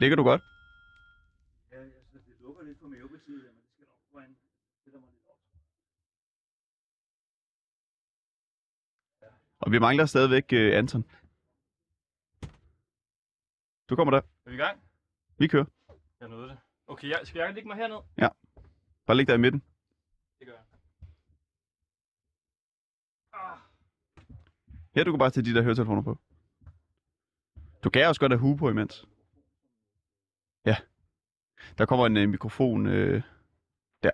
Ligger du godt? Ja, jeg synes, det lukker lidt på mavepartiet, men det skal nok få en sætter mig lidt op. Og vi mangler stadigvæk uh, Anton. Du kommer der. Er vi i gang? Vi kører. Jeg nåede det. Okay, jeg, skal jeg lægge mig herned? Bare ligge der i midten. Det gør jeg. Ja, du kan bare tage de der høretelefoner på. Du kan også godt have hue på imens. Ja. Der kommer en uh, mikrofon uh, der.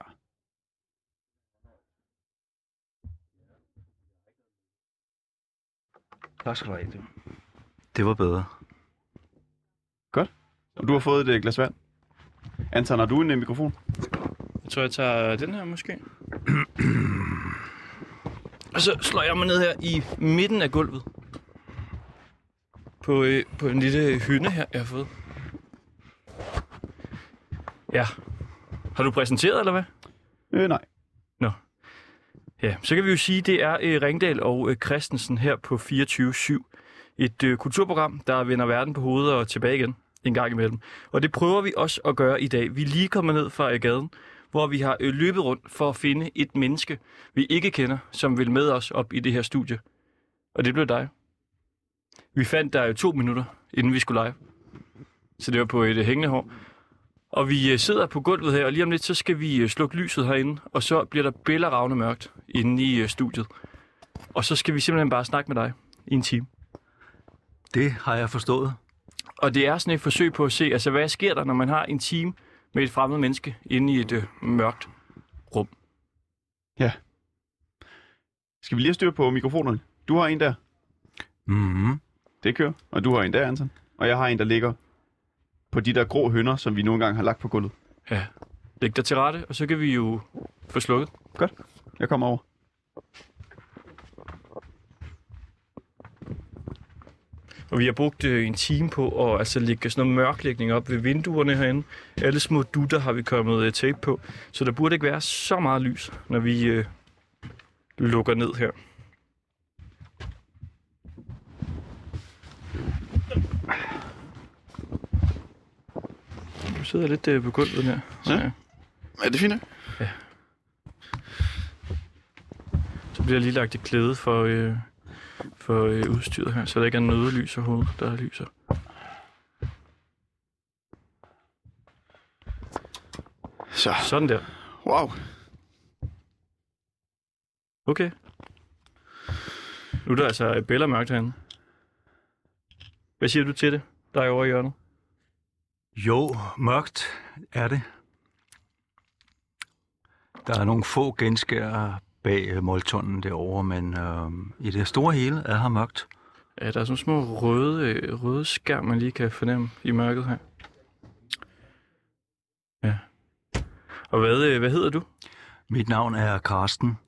Tak skal du have. Det var bedre. Og du har fået et uh, glas vand. Anton, har du en uh, mikrofon? Jeg tror, jeg tager den her måske. Og så slår jeg mig ned her i midten af gulvet. På, øh, på en lille hynde her, jeg har fået. Ja. Har du præsenteret, eller hvad? Øh, nej. Ja, så kan vi jo sige, det er øh, Ringdal og øh, Christensen her på 24-7. Et øh, kulturprogram, der vender verden på hovedet og tilbage igen en gang imellem. Og det prøver vi også at gøre i dag. Vi er lige kommet ned fra øh, gaden, hvor vi har øh, løbet rundt for at finde et menneske, vi ikke kender, som vil med os op i det her studie. Og det blev dig. Vi fandt der jo to minutter, inden vi skulle live. Så det var på et øh, hængende hår. Og vi øh, sidder på gulvet her, og lige om lidt, så skal vi øh, slukke lyset herinde, og så bliver der bælleravne mørkt inde i øh, studiet. Og så skal vi simpelthen bare snakke med dig i en time. Det har jeg forstået. Og det er sådan et forsøg på at se, altså hvad sker der, når man har en time med et fremmed menneske inde i et øh, mørkt rum. Skal vi lige have styr på mikrofonerne? Du har en der. Mm-hmm. Det kører. Og du har en der, Anton. Og jeg har en, der ligger på de der grå hønder, som vi nogle gange har lagt på gulvet. Ja, læg dig til rette, og så kan vi jo få slukket. Jeg kommer over. Og vi har brugt øh, en time på at altså, lægge sådan noget mørklægning op ved vinduerne herinde. Alle små dutter har vi kommet øh, tape på, så der burde ikke være så meget lys, når vi øh, lukker ned her. Du sidder lidt øh, på gulvet her. Så, Ja. Er det fint? så bliver lige lagt et klæde for, øh, for øh, udstyret her, så der ikke er noget lys overhovedet, der lyser. Så. Sådan der. Wow. Okay. Nu er der altså Bella mørkt herinde. Hvad siger du til det, der er over i hjørnet? Jo, mørkt er det. Der er nogle få genskær bag øh, måltunden derovre, men øh, i det store hele er her mørkt. Ja, der er sådan små røde, øh, røde skærm, man lige kan fornemme i mørket her. Ja. Og hvad, øh, hvad hedder du? Mit navn er Karsten.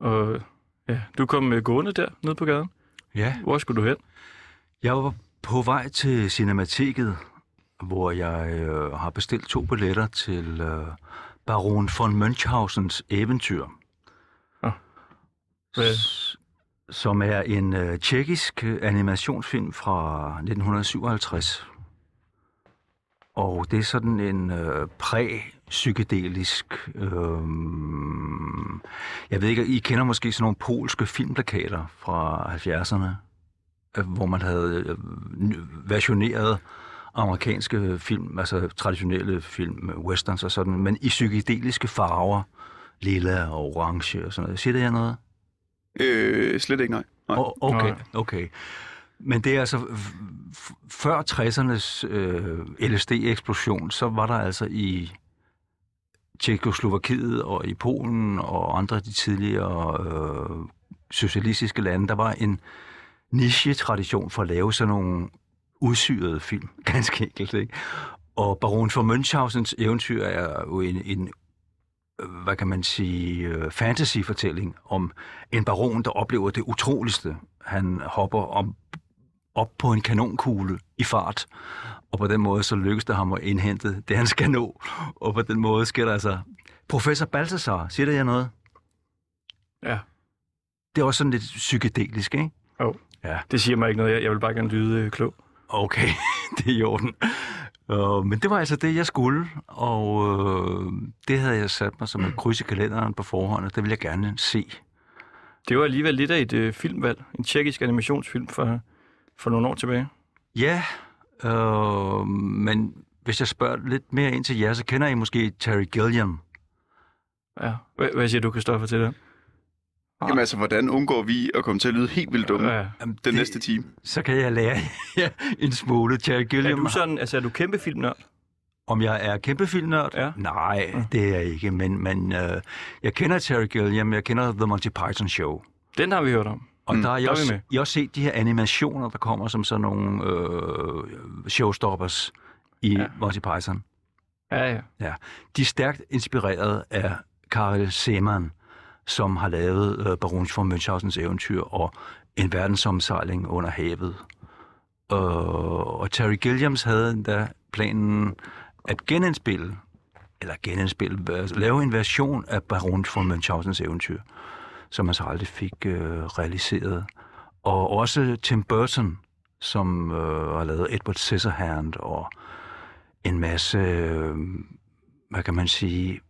Og ja, du kom øh, gående der, nede på gaden. Ja, Hvor skulle du hen? jeg var på vej til Cinemateket, hvor jeg øh, har bestilt to billetter til øh, Baron von Münchhausens eventyr. Hvad? S- som er en øh, tjekkisk øh, animationsfilm fra 1957. Og det er sådan en øh, præ-psykedelisk... Øh, jeg ved ikke, I kender måske sådan nogle polske filmplakater fra 70'erne, øh, hvor man havde øh, versioneret amerikanske film, altså traditionelle film, westerns og sådan, men i psykedeliske farver, lilla og orange og sådan noget. Siger det her noget? Øh, slet ikke, nej. nej. Oh, okay, Nej. okay. Men det er altså, f- f- før 60'ernes øh, LSD-eksplosion, så var der altså i Tjekkoslovakiet og i Polen og andre af de tidligere øh, socialistiske lande, der var en niche-tradition for at lave sådan nogle udsyrede film, ganske enkelt. Ikke? Og Baron von Münchhausens eventyr er jo en, en øh, hvad kan man sige, øh, fantasy-fortælling om en baron, der oplever det utroligste. Han hopper om, op på en kanonkugle i fart, og på den måde så lykkes det ham at indhente det, han skal nå. Og på den måde sker der altså... Professor Balthasar, siger det jer noget? Ja. Det er også sådan lidt psykedelisk, ikke? Jo. Ja, Det siger mig ikke noget. Jeg, vil bare gerne lyde øh, klog. okay. det er i orden. Uh, men det var altså det, jeg skulle, og uh, det havde jeg sat mig som et kryds i kalenderen på forhånd, og det ville jeg gerne se. Det var alligevel lidt af et øh, filmvalg. En tjekkisk animationsfilm for, for nogle år tilbage. Ja, uh, men hvis jeg spørger lidt mere ind til jer, så kender I måske Terry Gilliam. Ja. Hvad, hvad siger du, Kristoffer, til det? Jamen altså, hvordan undgår vi at komme til at lyde helt vildt dumme Ja. Den det- næste time? Så kan jeg lære jer en smule. Terry Er Gilliam, du sådan, altså er du kæmpe filmnørd? om jeg er kæmpe filmnørd? Ja. Nej, det er jeg ikke, men, men uh, jeg kender Terry Gilliam, jeg kender The Monty Python Show. Den har vi hørt om. Og Mm, der har der jeg er vi også, med. jeg har også set de her animationer, der kommer som sådan nogle øh, showstoppers i Ja. ja. Monty Python. Ja, ja. De er stærkt inspireret af Karel Seemann, som har lavet øh, Baron von Münchhausens eventyr og En verdensomsejling under havet. Øh, og Terry Gilliams havde endda planen at genindspille, eller genindspille, øh, lave en version af Baron von Münchhausens eventyr, som han så aldrig fik øh, realiseret. Og også Tim Burton, som øh, har lavet Edward Scissorhand og en masse, øh, hvad kan man sige,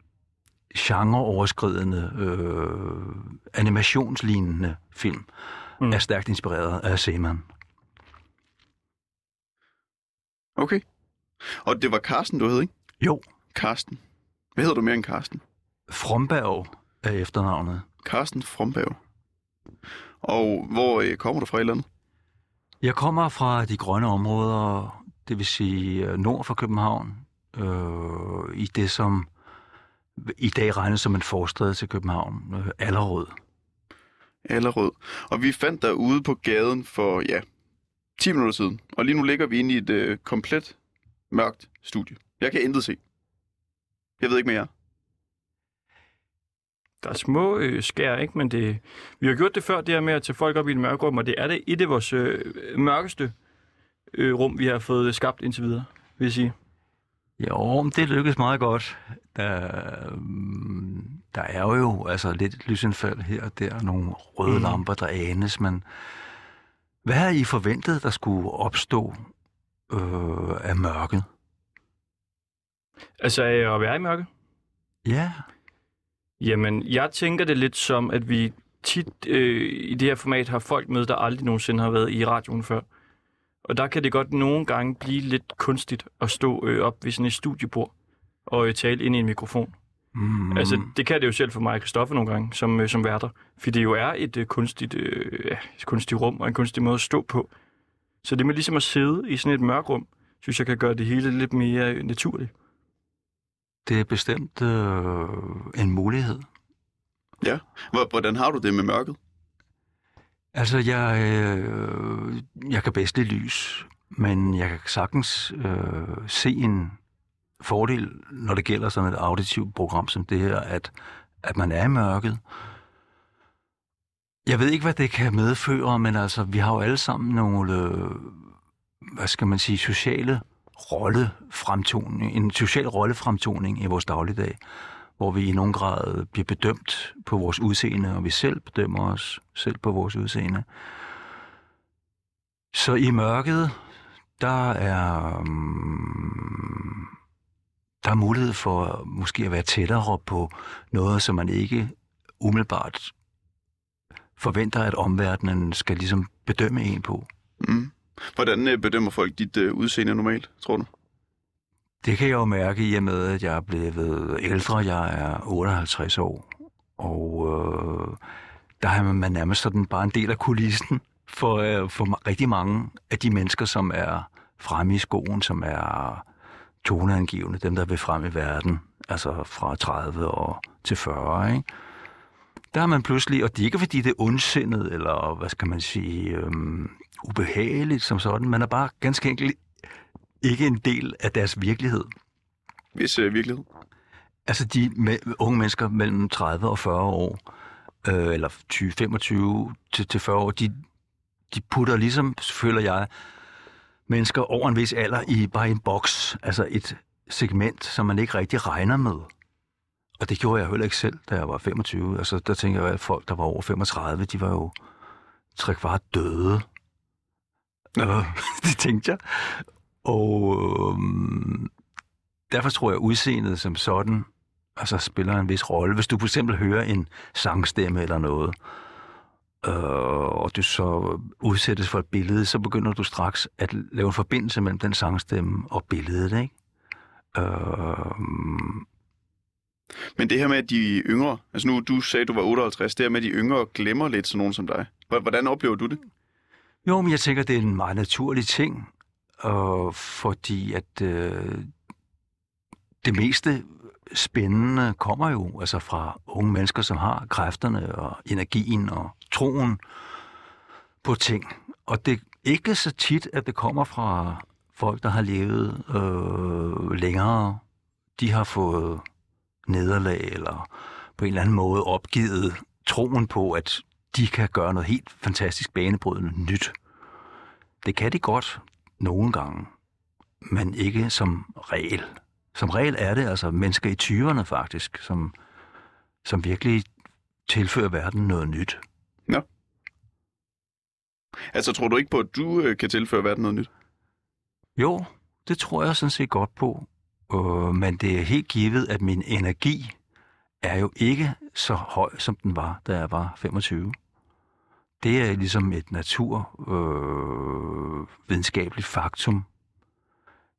genreoverskridende, øh, animationslignende film, Mm. er stærkt inspireret af Seaman. Okay. Og det var Carsten, du hed, ikke? Jo, Carsten. Hvad hedder du mere end Carsten? Fromberg er efternavnet. Carsten Fromberg. Og hvor øh, kommer du fra i landet? Jeg kommer fra de grønne områder, det vil sige øh, nord for København, øh, i det som i dag regnes som en forstad til København, Allerød. Allerød. Og vi fandt dig ude på gaden for, ja, 10 minutter siden. Og lige nu ligger vi inde i et øh, komplet mørkt studie. Jeg kan intet se. Jeg ved ikke mere. Der er små øh, skær, ikke? Men det, vi har gjort det før, det her med at tage folk op i et mørke rum, og det er det et af vores øh, mørkeste øh, rum, vi har fået skabt indtil videre, vil jeg sige. Jo, det lykkes meget godt. Der, der er jo altså lidt lysindfald her og der, nogle røde mm. lamper, der anes, men hvad har I forventet, der skulle opstå øh, af mørket? Altså at være i mørke? Ja, Jamen, jeg tænker det lidt som, at vi tit øh, i det her format har folk med, der aldrig nogensinde har været i radioen før. Og der kan det godt nogle gange blive lidt kunstigt at stå øh, op ved sådan et studiebord og øh, tale ind i en mikrofon. mm. Altså, det kan det jo selv for mig og Christoffer nogle gange, som, øh, som værter. Fordi det jo er et øh, kunstigt, øh, ja, et kunstigt rum og en kunstig måde at stå på. Så det med ligesom at sidde i sådan et mørkt rum, synes jeg kan gøre det hele lidt mere øh, naturligt. det er bestemt øh, en mulighed. Hvor- Hvordan har du det med mørket? Altså, jeg, øh, jeg kan bedst lide lys, men jeg kan sagtens øh, se en fordel, når det gælder sådan et auditivt program som det her, at, at man er i mørket. Jeg ved ikke, hvad det kan medføre, men altså, vi har jo alle sammen nogle, øh, hvad skal man sige, sociale rollefremtoning, en social rollefremtoning i vores dagligdag, hvor vi i nogen grad bliver bedømt på vores udseende, og vi selv bedømmer os selv på vores udseende. Så i mørket, der er, um, der er mulighed for måske at være tættere på noget, som man ikke umiddelbart forventer, at omverdenen skal ligesom bedømme en på. Mm. Hvordan øh, bedømmer folk dit øh, udseende normalt, tror du? Det kan jeg jo mærke i og med, at jeg er blevet ældre. Jeg er 58 år, og øh, der er man nærmest sådan bare en del af kulissen for, øh, for rigtig mange af de mennesker, som er fremme i skoen, som er toneangivende, dem der vil frem i verden, altså fra 30 og til 40, ikke? Der er man pludselig, og det er ikke fordi det er ondsindet, eller hvad skal man sige, øhm, ubehageligt som sådan, man er bare ganske enkelt ikke en del af deres virkelighed. Hvis øh, virkelighed. Altså de me- unge mennesker mellem 30 og 40 år, øh, eller 20, 25 til, til 40 år, de, de putter ligesom, føler jeg, mennesker over en vis alder i bare en boks, altså et segment, som man ikke rigtig regner med. Og det gjorde jeg heller ikke selv, da jeg var 25. Altså der tænker jeg, at folk, der var over 35, de var jo tre kvart døde. Øh, det tænkte jeg. Og øh, derfor tror jeg, at udseendet som sådan altså spiller en vis rolle. Hvis du for eksempel hører en sangstemme eller noget, øh, og du så udsættes for et billede, så begynder du straks at lave en forbindelse mellem den sangstemme og billedet, ikke? Øh, Men det her med, at de yngre, altså nu du sagde, du var 58, det her med, at de yngre glemmer lidt sådan nogen som dig. Hvordan oplever du det? Jo, men jeg tænker, det er en meget naturlig ting, og fordi at øh, det meste spændende kommer jo altså fra unge mennesker, som har kræfterne og energien og troen på ting. Og det er ikke så tit, at det kommer fra folk, der har levet øh, længere. De har fået nederlag eller på en eller anden måde opgivet troen på, at de kan gøre noget helt fantastisk banebrydende nyt. Det kan de godt nogle gange, men ikke som regel. Som regel er det altså mennesker i 20'erne faktisk, som, som virkelig tilfører verden noget nyt. Altså, tror du ikke på, at du øh, kan tilføre verden noget nyt? Jo, det tror jeg sådan set godt på. Øh, men det er helt givet, at min energi er jo ikke så høj, som den var, da jeg var 25. Det er ligesom et naturvidenskabeligt øh, faktum.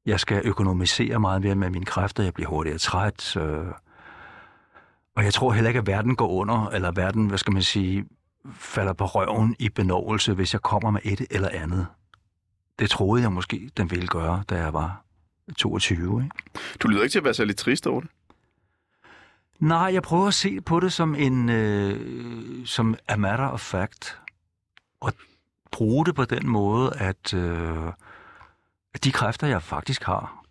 Jeg skal økonomisere meget mere med mine kræfter. Jeg bliver hurtigere træt. Øh, og jeg tror heller ikke, at verden går under, eller verden, hvad skal man sige, falder på røven i benovelse, hvis jeg kommer med et eller andet. Det troede jeg måske, den ville gøre, da jeg var 22. Ikke? Du lyder ikke til at være særlig trist over det. Nej, jeg prøver at se på det som en øh, som a matter of fact. Og bruge det på den måde, at, øh, de kræfter, jeg faktisk har,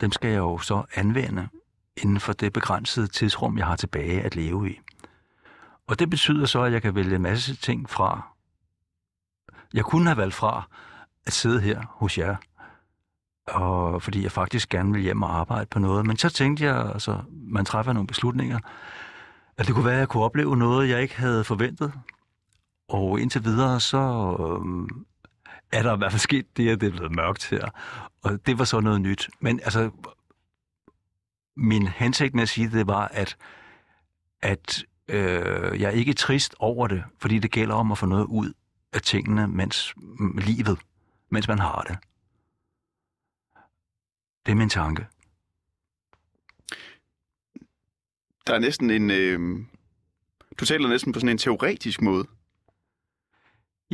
dem skal jeg jo så anvende inden for det begrænsede tidsrum, jeg har tilbage at leve i. Og det betyder så, at jeg kan vælge en masse ting fra. Jeg kunne have valgt fra at sidde her hos jer, og fordi jeg faktisk gerne vil hjem og arbejde på noget. Men så tænkte jeg, altså, man træffer nogle beslutninger, at det kunne være, at jeg kunne opleve noget, jeg ikke havde forventet. Og indtil videre, så øh, er der i hvert fald sket det, at det er blevet mørkt her. Og det var så noget nyt. Men altså, min hensigt med at sige det var, at, at øh, jeg er ikke trist over det, fordi det gælder om at få noget ud af tingene, mens livet, mens man har det. Det er min tanke. Der er næsten en... Øh... Du taler næsten på sådan en teoretisk måde,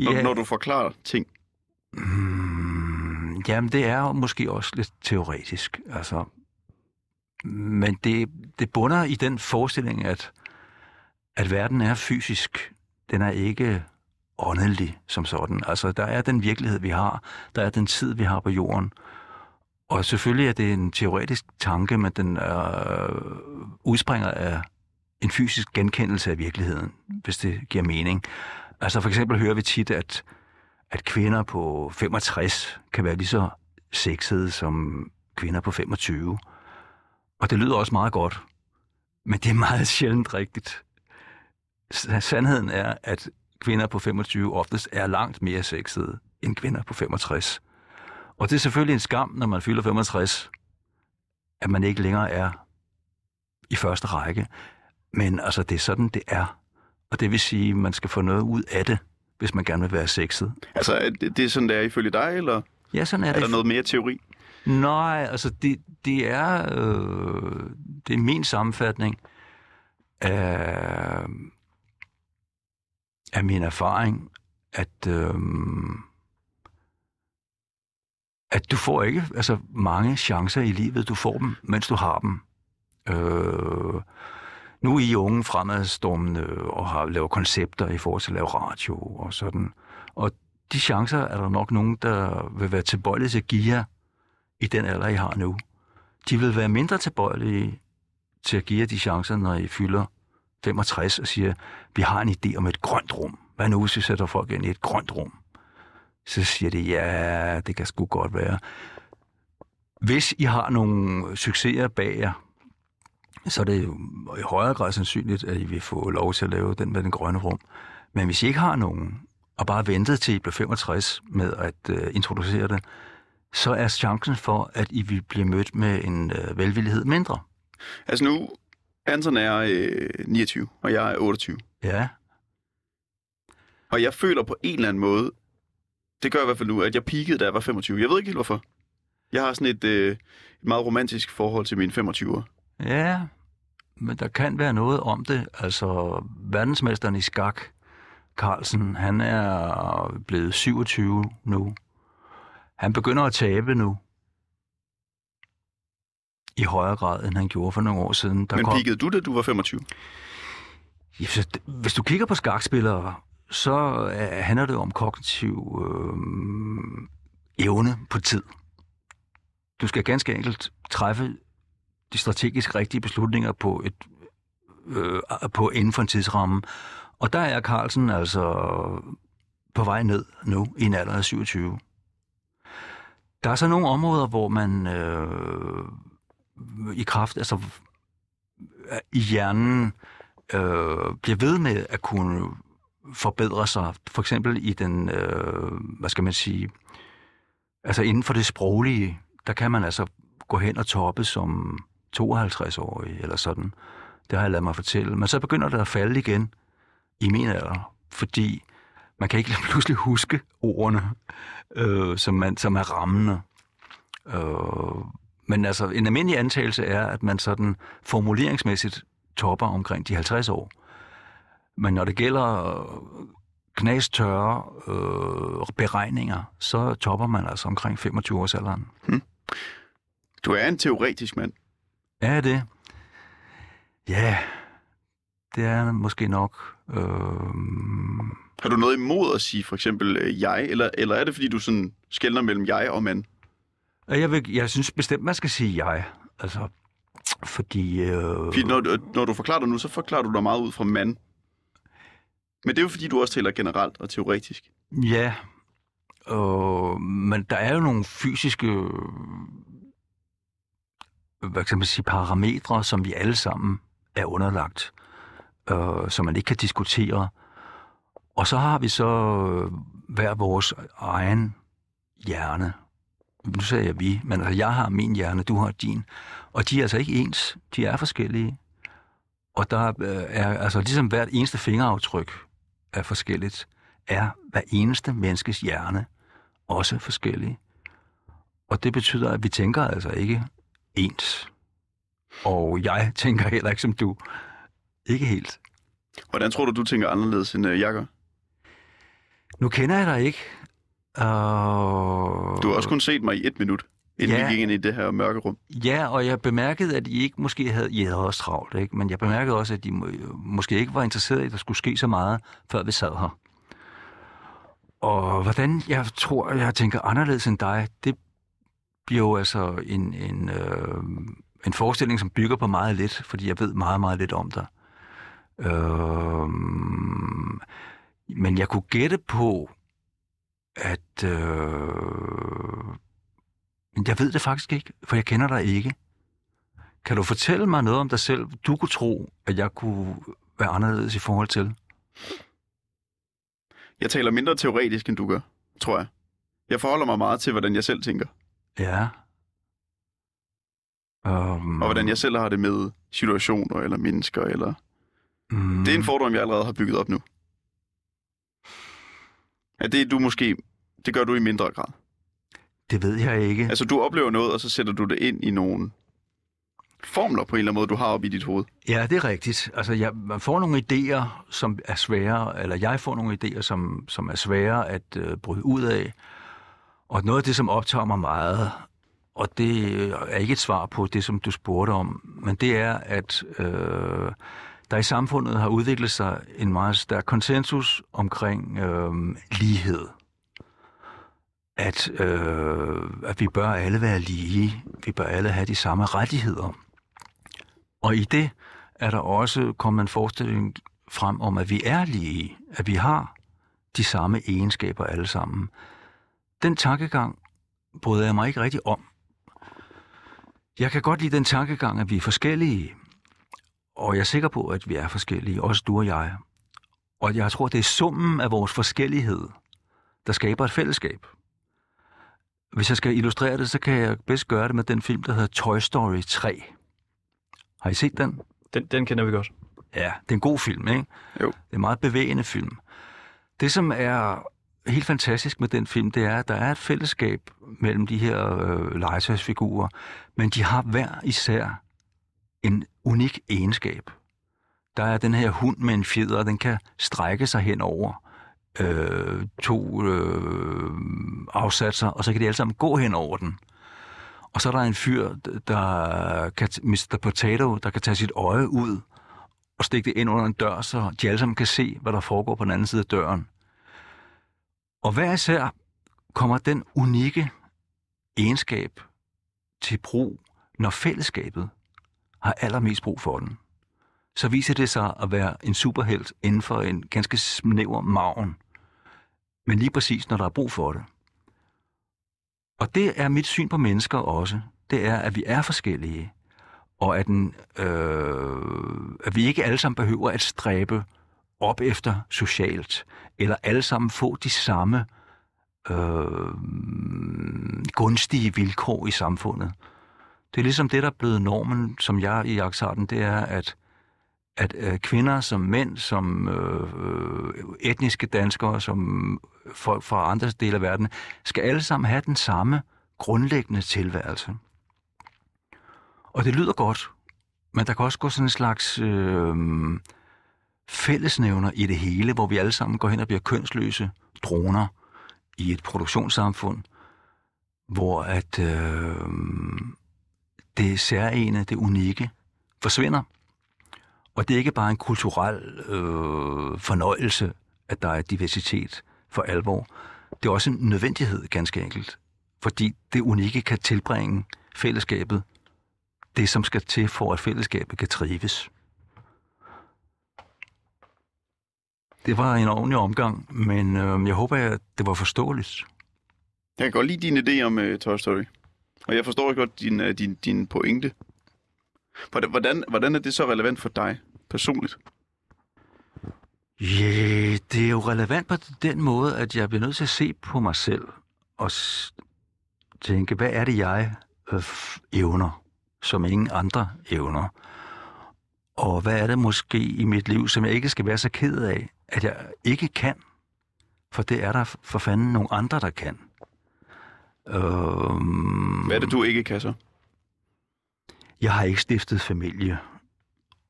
når, når du forklarer ting. Mm, jamen, det er måske også lidt teoretisk. Altså, men det, det bunder i den forestilling, at, at verden er fysisk. Den er ikke åndelig som sådan. Altså, der er den virkelighed, vi har. Der er den tid, vi har på jorden. Og selvfølgelig er det en teoretisk tanke, men den øh, udspringer af en fysisk genkendelse af virkeligheden, hvis det giver mening. Altså for eksempel hører vi tit, at, at kvinder på 65 kan være lige så sexede som kvinder på 25. Og det lyder også meget godt, men det er meget sjældent rigtigt. Sandheden er, at kvinder på 25 oftest er langt mere sexede end kvinder på 65. Og det er selvfølgelig en skam, når man fylder 65, at man ikke længere er i første række. Men altså, det er sådan, det er. Og det vil sige, at man skal få noget ud af det, hvis man gerne vil være sexet. Altså, er det, det er sådan, det er ifølge dig, eller Ja, sådan er, er det. der noget mere teori? Nej, altså det, det er øh, det er min sammenfatning af, af min erfaring, at øh, at du får ikke altså mange chancer i livet. Du får dem, mens du har dem. Øh, nu er I unge fremadstormende og har lavet koncepter i forhold til at lave radio og sådan. Og de chancer er der nok nogen, der vil være tilbøjelige til at give jer i den alder, I har nu. De vil være mindre tilbøjelige til at give jer de chancer, når I fylder 65 og siger, vi har en idé om et grønt rum. Hvad nu, hvis vi sætter folk ind i et grønt rum? Så siger de, ja, det kan sgu godt være. Hvis I har nogle succeser bag jer, så er det jo i højere grad sandsynligt, at I vil få lov til at lave den med den grønne rum. Men hvis I ikke har nogen, og bare ventet til I bliver 65 med at uh, introducere det, så er chancen for, at I vil blive mødt med en øh, velvillighed mindre. Altså nu, Anton er øh, 29, og jeg er 28. Ja, Og jeg føler på en eller anden måde, det gør jeg i hvert fald nu, at jeg peakede, da jeg var 25. Jeg ved ikke helt hvorfor. Jeg har sådan et, øh, et meget romantisk forhold til mine 25'er. Ja, men der kan være noget om det. Altså, verdensmesteren i skak, Carlsen, han er blevet 27 nu. Han begynder at tabe nu. I højere grad, end han gjorde for nogle år siden. Der Men kom... peakede du, da du var 25? Ja, så hvis du kigger på skakspillere, så øh, handler det om kognitiv øh, evne på tid. Du skal ganske enkelt træffe de strategisk rigtige beslutninger på et øh, på inden for en tidsramme. Og der er Carlsen altså på vej ned nu i en alder af 27. Der er så nogle områder, hvor man øh, i kraft, altså i hjernen, øh, bliver ved med at kunne forbedre sig. For eksempel i den, øh, hvad skal man sige, altså inden for det sproglige, der kan man altså gå hen og toppe som 52-årig eller sådan. Det har jeg ladet mig fortælle. Men så begynder det at falde igen i min alder, fordi man kan ikke pludselig huske ordene, øh, som, man, som er rammende. Øh, men altså, en almindelig antagelse er, at man sådan formuleringsmæssigt topper omkring de 50 år. Men når det gælder øh, knastørre øh, beregninger, så topper man altså omkring 25 års alderen. Hm. Du er en teoretisk mand. Er det? Ja, det er måske nok. Øh, Har du noget imod at sige for eksempel øh, jeg, eller, eller er det fordi, du sådan skældner mellem jeg og mand? jeg, vil, jeg synes bestemt, man skal sige jeg. Altså, fordi... Øh, Fordi når, du- når du forklarer dig nu, så forklarer du dig meget ud fra mand. Men det er jo fordi, du også taler generelt og teoretisk. Ja, øh, men der er jo nogle fysiske øh, hvad kan man sige, parametre, som vi alle sammen er underlagt, øh, som man ikke kan diskutere. Og så har vi så øh, hver vores egen hjerne. Nu sagde jeg vi, men altså, jeg har min hjerne, du har din. Og de er altså ikke ens, de er forskellige. Og der øh, er altså ligesom hvert eneste fingeraftryk er forskelligt er hver eneste menneskes hjerne også forskellig. Og det betyder, at vi tænker altså ikke ens. Og jeg tænker heller ikke som du. Ikke helt. Hvordan tror du, du tænker anderledes end øh, jeg gør? Nu kender jeg dig ikke. Uh... Du har også kun set mig i et minut, inden Ja. vi gik ind i det her mørke rum. Ja, og jeg bemærkede, at I ikke måske havde... I havde også travlt, ikke? Men jeg bemærkede også, at I må, måske ikke var interesseret i, at der skulle ske så meget, før vi sad her. Og hvordan jeg tror, jeg tænker anderledes end dig, det bliver jo altså en, en, øh, en forestilling, som bygger på meget lidt, fordi jeg ved meget, meget lidt om dig. Øh, men jeg kunne gætte på, at... Øh, jeg ved det faktisk ikke, for jeg kender dig ikke. Kan du fortælle mig noget om dig selv, du kunne tro, at jeg kunne være anderledes i forhold til? Jeg taler mindre teoretisk, end du gør, tror jeg. Jeg forholder mig meget til, hvordan jeg selv tænker, Ja. Um, og hvordan jeg selv har det med situationer eller mennesker. Eller... mm, Det er en fordom, jeg allerede har bygget op nu. Ja, det er du måske... Det gør du i mindre grad. Det ved jeg ikke. Altså, du oplever noget, og så sætter du det ind i nogle formler på en eller anden måde, du har op i dit hoved. Ja, det er rigtigt. Altså, jeg, man får nogle idéer, som er svære, eller jeg får nogle idéer, som, som er svære at øh, bryde ud af. Og noget af det, som optager mig meget, og det øh, er ikke et svar på det, som du spurgte om, men det er, at øh, der i samfundet har udviklet sig en meget stærk konsensus omkring øh, lighed. At, øh, at vi bør alle være lige. Vi bør alle have de samme rettigheder. Og i det er der også kommet en forestilling frem om, at vi er lige, at vi har de samme egenskaber alle sammen. Den tankegang bryder jeg mig ikke rigtig om. Jeg kan godt lide den tankegang, at vi er forskellige, og jeg er sikker på, at vi er forskellige, også du og jeg. Og jeg tror, det er summen af vores forskellighed, der skaber et fællesskab. hvis jeg skal illustrere det, så kan jeg bedst gøre det med den film, der hedder Toy Story 3. Har I set den? Den, den kender vi godt. Ja, det er en god film, ikke? Jo. Det er en meget bevægende film. Det, som er helt fantastisk med den film, det er, at der er et fællesskab mellem de her øh, legetøjsfigurer, men de har hver især en unik egenskab. Der er den her hund med en fjeder, den kan strække sig hen over øh, to øh, afsatser, og så kan de alle sammen gå hen over den. Og så er der en fyr, der kan, Mr. Potato, der kan tage sit øje ud og stikke det ind under en dør, så de alle sammen kan se, hvad der foregår på den anden side af døren. Og hver især kommer den unikke egenskab til brug, når fællesskabet har allermest brug for den. Så viser det sig at være en superhelt inden for en ganske snæver maven. Men lige præcis, når der er brug for det. Og det er mit syn på mennesker også. Det er, at vi er forskellige. Og at, den, øh, at vi ikke alle sammen behøver at stræbe op efter socialt, eller alle sammen få de samme øh, gunstige vilkår i samfundet. Det er ligesom det, der er blevet normen, som jeg i Aksarten, det er, at, at øh, kvinder som mænd, som øh, øh, etniske danskere, som folk fra andre dele af verden, skal alle sammen have den samme grundlæggende tilværelse. Og det lyder godt, men der kan også gå sådan en slags øh, fællesnævner i det hele, hvor vi alle sammen går hen og bliver kønsløse droner i et produktionssamfund, hvor at øh, det særlige, det unikke, forsvinder. Og det er ikke bare en kulturel øh, fornøjelse, at der er diversitet for alvor. Det er også en nødvendighed, ganske enkelt. Fordi det unikke kan tilbringe fællesskabet det, som skal til for, at fællesskabet kan trives. Det var en ordentlig omgang, men øh, jeg håber, at det var forståeligt. Jeg kan godt lide din idé om uh, Toy Story. Og jeg forstår godt din, uh, din, din pointe. Hvordan, hvordan, hvordan er det så relevant for dig personligt? Ja, det er jo relevant på den måde, at jeg bliver nødt til at se på mig selv og tænke, hvad er det, jeg øh, evner, som ingen andre evner? Og hvad er det måske i mit liv, som jeg ikke skal være så ked af, at jeg ikke kan? For det er der for fanden nogle andre, der kan. Øhm, Hvad er det, du ikke kan så? Jeg har ikke stiftet familie,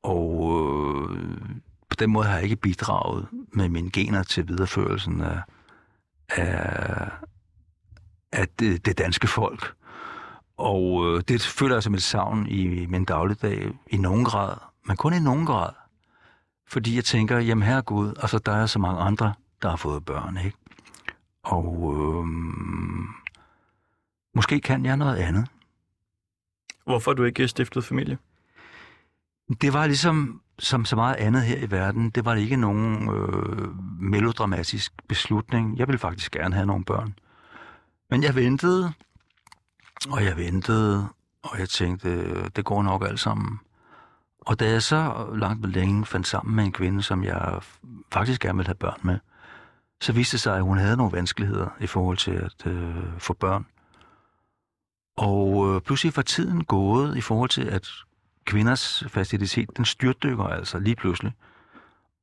og øh, på den måde har jeg ikke bidraget med mine gener til videreførelsen af, af, af det, det danske folk. Og øh, det føler jeg som et savn i min dagligdag i nogen grad, men kun i nogen grad. Fordi jeg tænker, jamen herre Gud, altså der er så mange andre, der har fået børn, ikke? Og øh, måske kan jeg noget andet. Hvorfor du ikke stiftet familie? Det var ligesom som så meget andet her i verden. Det var ikke nogen øh, melodramatisk beslutning. Jeg ville faktisk gerne have nogle børn. Men jeg ventede, og jeg ventede, og jeg tænkte, det går nok alt sammen. Og da jeg så langt med længe fandt sammen med en kvinde, som jeg faktisk gerne ville have børn med, så viste det sig, at hun havde nogle vanskeligheder i forhold til at øh, få børn. Og øh, pludselig var tiden gået i forhold til, at kvinders facilitet, den styrtdykker altså lige pludselig.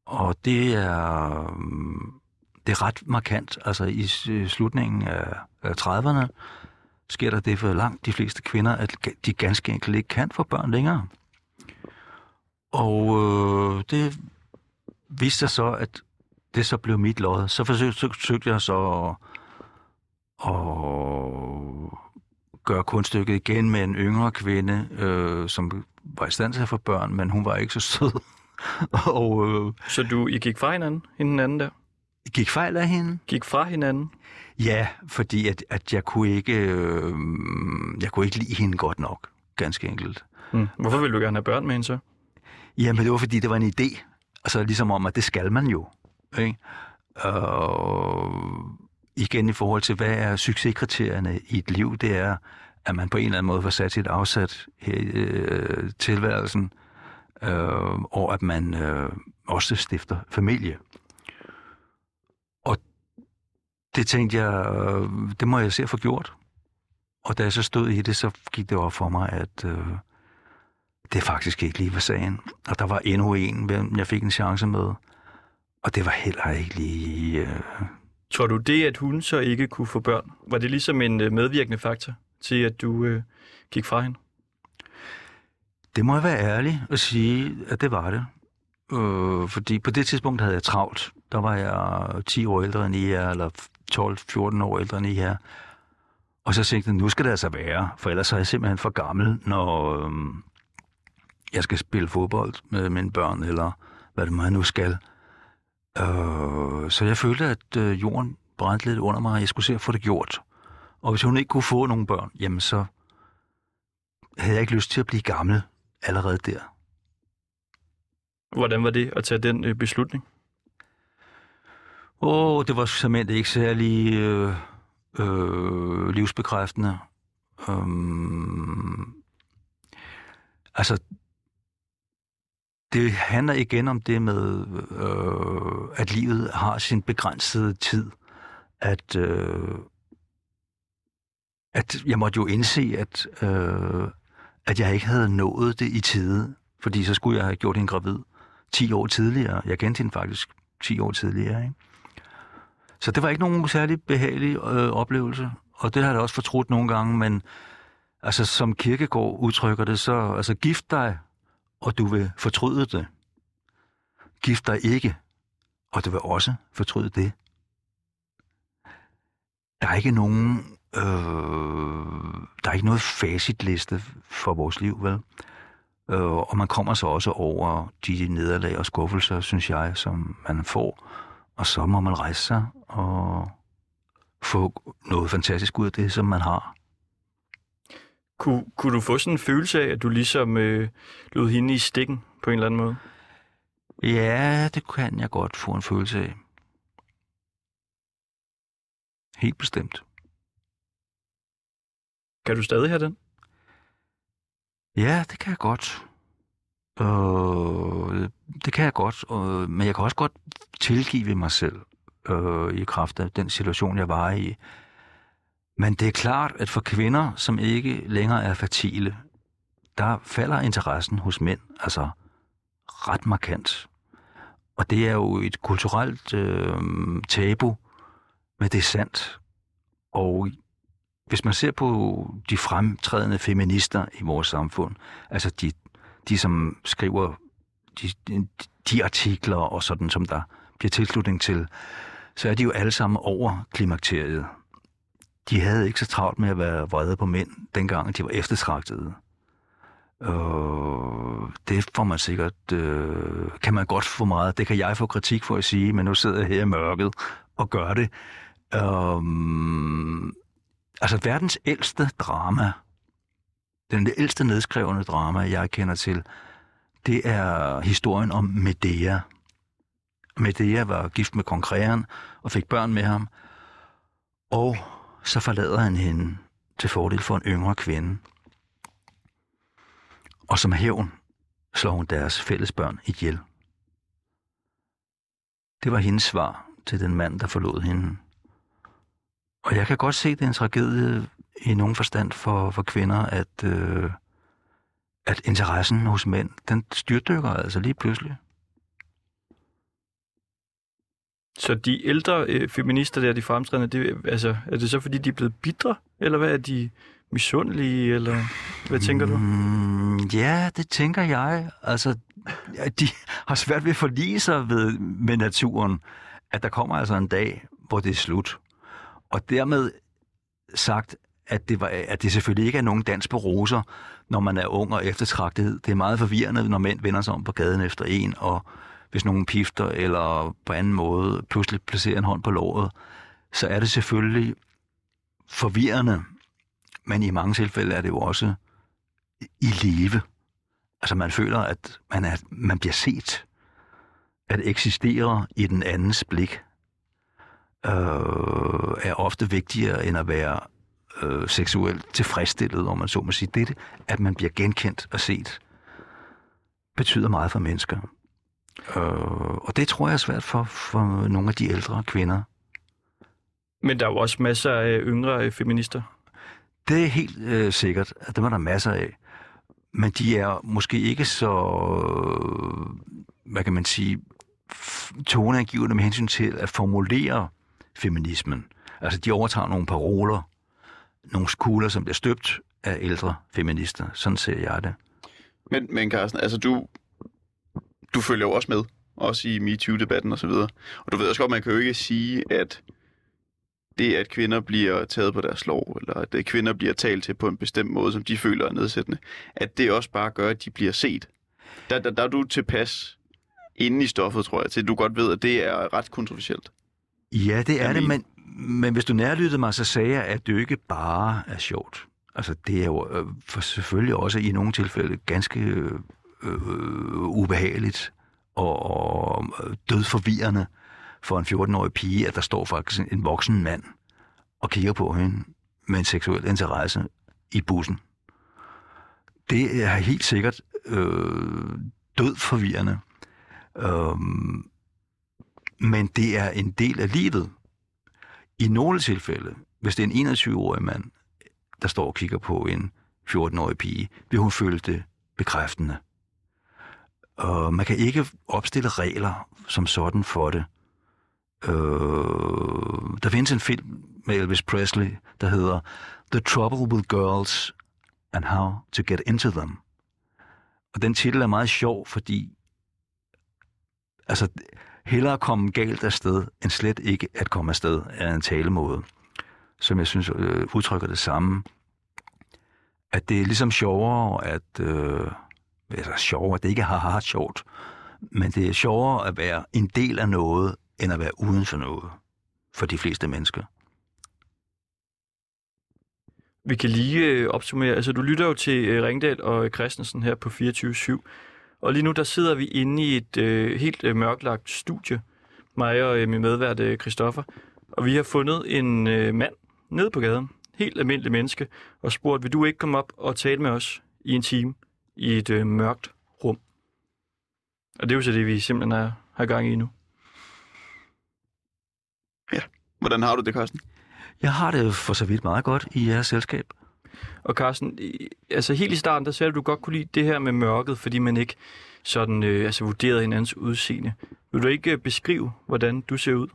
Og det er, mm, det er ret markant. Altså i øh, slutningen af, af 30'erne sker der det for langt de fleste kvinder, at de ganske enkelt ikke kan få børn længere. Og øh, det viste sig så, at det så blev mit lod. Så forsøgte, så forsøgte jeg så at, at gøre kunststykket igen med en yngre kvinde, øh, som var i stand til at få børn, men hun var ikke så sød. og øh, Så du, I gik fra hinanden, hende den anden der? gik fejl af hende. Gik fra hinanden? Ja, fordi at, at jeg kunne ikke øh, jeg kunne ikke lide hende godt nok, ganske enkelt. Hmm. Hvorfor ville du gerne have børn med hende så? Jamen, det var fordi, det var en idé. Altså ligesom om, at det skal man jo. Ikke? Og igen i forhold til, hvad er succeskriterierne i et liv, det er, at man på en eller anden måde får sat sit afsat her i øh, tilværelsen, øh, og at man øh, også stifter familie. Og det tænkte jeg, øh, det må jeg se at få gjort. Og da jeg så stod i det, så gik det op for mig, at øh, det faktisk ikke lige var sagen. Og der var endnu en, hvem jeg fik en chance med. Og det var heller ikke lige... Øh, Tror du det, at hun så ikke kunne få børn, var det ligesom en øh, medvirkende faktor til, at du øh, gik fra hende? Det må jeg være ærlig at sige, at det var det. Øh, fordi på det tidspunkt havde jeg travlt. Der var jeg 10 år ældre end I er, eller 12-14 år ældre end I er. Og så tænkte jeg, nu skal det altså være, for ellers er jeg simpelthen for gammel, når øh, jeg skal spille fodbold med mine børn, eller hvad det må jeg nu skal. Øh, så jeg følte, at øh, jorden brændte lidt under mig, og jeg skulle se at få det gjort. Og hvis hun ikke kunne få nogen børn, jamen så havde jeg ikke lyst til at blive gammel allerede der. Hvordan var det at tage den øh, beslutning? Åh, det var simpelthen ikke særlig øh, øh, livsbekræftende. Øhm, altså, det handler igen om det med, øh, at livet har sin begrænsede tid. At, øh, at jeg måtte jo indse, at, øh, at jeg ikke havde nået det i tide, fordi så skulle jeg have gjort hende gravid 10 år tidligere. Jeg kendte hende faktisk 10 år tidligere, ikke? Så det var ikke nogen særlig behagelig øh, oplevelse, og det har jeg også fortrudt nogle gange, men altså som Kirkegård udtrykker det, så altså gift dig, og du vil fortryde det. Gift dig ikke, og du vil også fortryde det. Der er ikke nogen, øh, der er ikke noget facitliste for vores liv, vel? Øh, og man kommer så også over de nederlag og skuffelser, synes jeg, som man får. Og så må man rejse sig og få noget fantastisk ud af det, som man har. Kunne, kunne du få sådan en følelse af, at du ligesom øh, lod hende i stikken på en eller anden måde? Ja, det kan jeg godt få en følelse af. Helt bestemt. Kan du stadig have den? Ja, det kan jeg godt. Øh, det kan jeg godt, øh, men jeg kan også godt tilgive mig selv øh, i kraft af den situation, jeg var i. Men det er klart, at for kvinder, som ikke længere er fertile, der falder interessen hos mænd altså ret markant. Og det er jo et kulturelt øh, tabu, men det er sandt. Og hvis man ser på de fremtrædende feminister i vores samfund, altså de, de som skriver de, de, artikler og sådan, som der bliver tilslutning til, så er de jo alle sammen over klimakteriet. De havde ikke så travlt med at være vrede på mænd, dengang de var eftertragtede. Øh, det får man sikkert, øh, kan man godt få meget. Det kan jeg få kritik for at sige, men nu sidder jeg her i mørket og gør det. Øh, altså verdens ældste drama, den ældste nedskrevne drama, jeg kender til, det er historien om Medea. Medea var gift med kong Kreon og fik børn med ham, og så forlader han hende til fordel for en yngre kvinde. Og som hævn slår hun deres fælles børn ihjel. Det var hendes svar til den mand, der forlod hende. Og jeg kan godt se, det er en tragedie i nogen forstand for, for kvinder, at, øh, at interessen hos mænd, den styrtdykker altså lige pludselig. Så de ældre øh, feminister der, de fremtrædende, det, altså, er det så fordi, de er blevet bitre? Eller hvad er de misundelige? Eller hvad tænker du? Mm, ja, det tænker jeg. Altså, de har svært ved at forlige sig ved, med naturen, at der kommer altså en dag, hvor det er slut. Og dermed sagt, at det, var, at det selvfølgelig ikke er nogen dans på roser, når man er ung og eftertragtet. Det er meget forvirrende, når mænd vender sig om på gaden efter en, og hvis nogen pifter eller på anden måde pludselig placerer en hånd på låret, så er det selvfølgelig forvirrende, men i mange tilfælde er det jo også i live. Altså man føler, at man, er, man bliver set, at eksistere i den andens blik, øh, er ofte vigtigere end at være øh, seksuelt tilfredsstillet, om man så må sige. Det, at man bliver genkendt og set, betyder meget for mennesker. Øh, og det tror jeg er svært for, for nogle af de ældre kvinder. Men der er jo også masser af yngre øh, feminister. Det er helt øh, sikkert, at dem er der masser af. Men de er måske ikke så, øh, hvad kan man sige, toneangivende med hensyn til at formulere feminismen. Altså, de overtager nogle paroler, nogle skuler, som bliver støbt af ældre feminister. Sådan ser jeg det. Men, men Carsten, altså du, du følger jo også med, også i MeToo-debatten og så videre. Og du ved også godt, man kan jo ikke sige, at det, at kvinder bliver taget på deres lov, eller at øh, kvinder bliver talt til på en bestemt måde, som de føler er nedsættende, at det også bare gør, at de bliver set. Der, der, der er du tilpas inde i stoffet, tror jeg, til du godt ved, at det er ret kontroversielt. Ja, det er Jeg det, men, men hvis du nærlyttede mig, så sagde jeg, at det jo ikke bare er sjovt. Altså, det er jo øh, for selvfølgelig også i nogle tilfælde ganske øh, ubehageligt og, og øh, dødforvirrende for en 14-årig pige, at der står faktisk en voksen mand og kigger på hende med en seksuel interesse i bussen. Det er helt sikkert øh, dødforvirrende. øh, men det er en del af livet. I nogle tilfælde, hvis det er en 21-årig mand, der står og kigger på en 14-årig pige, vil hun føle det bekræftende. Og man kan ikke opstille regler som sådan for det. Øh, der findes en film med Elvis Presley, der hedder The Trouble with Girls and How to Get Into Them. Og den titel er meget sjov, fordi altså, hellere komme galt afsted, end slet ikke at komme afsted, er en talemåde, som jeg synes øh, udtrykker det samme. At det er ligesom sjovere, at... Øh, altså sjovere, at det ikke er haha sjovt, men det er sjovere at være en del af noget, end at være uden for noget, for de fleste mennesker. Vi kan lige øh, opsummere. Altså, du lytter jo til øh, Ringdal og øh, Christensen her på 24-7. Og lige nu, der sidder vi inde i et øh, helt øh, mørklagt studie. Mig og øh, min medvært, øh, Christoffer. Og vi har fundet en øh, mand nede på gaden. Helt almindelig menneske. Og spurgt, vil du ikke komme op og tale med os i en time i et øh, mørkt rum? Og det er jo så det, vi simpelthen er, har gang i nu. Hvordan har du det, Carsten? Jeg har det for så vidt meget godt i jeres selskab. Og Carsten, altså helt i starten, der sagde du, du godt kunne lide det her med mørket, fordi man ikke sådan øh, altså vurderede hinandens udseende. Vil du ikke øh, beskrive, hvordan du ser ud?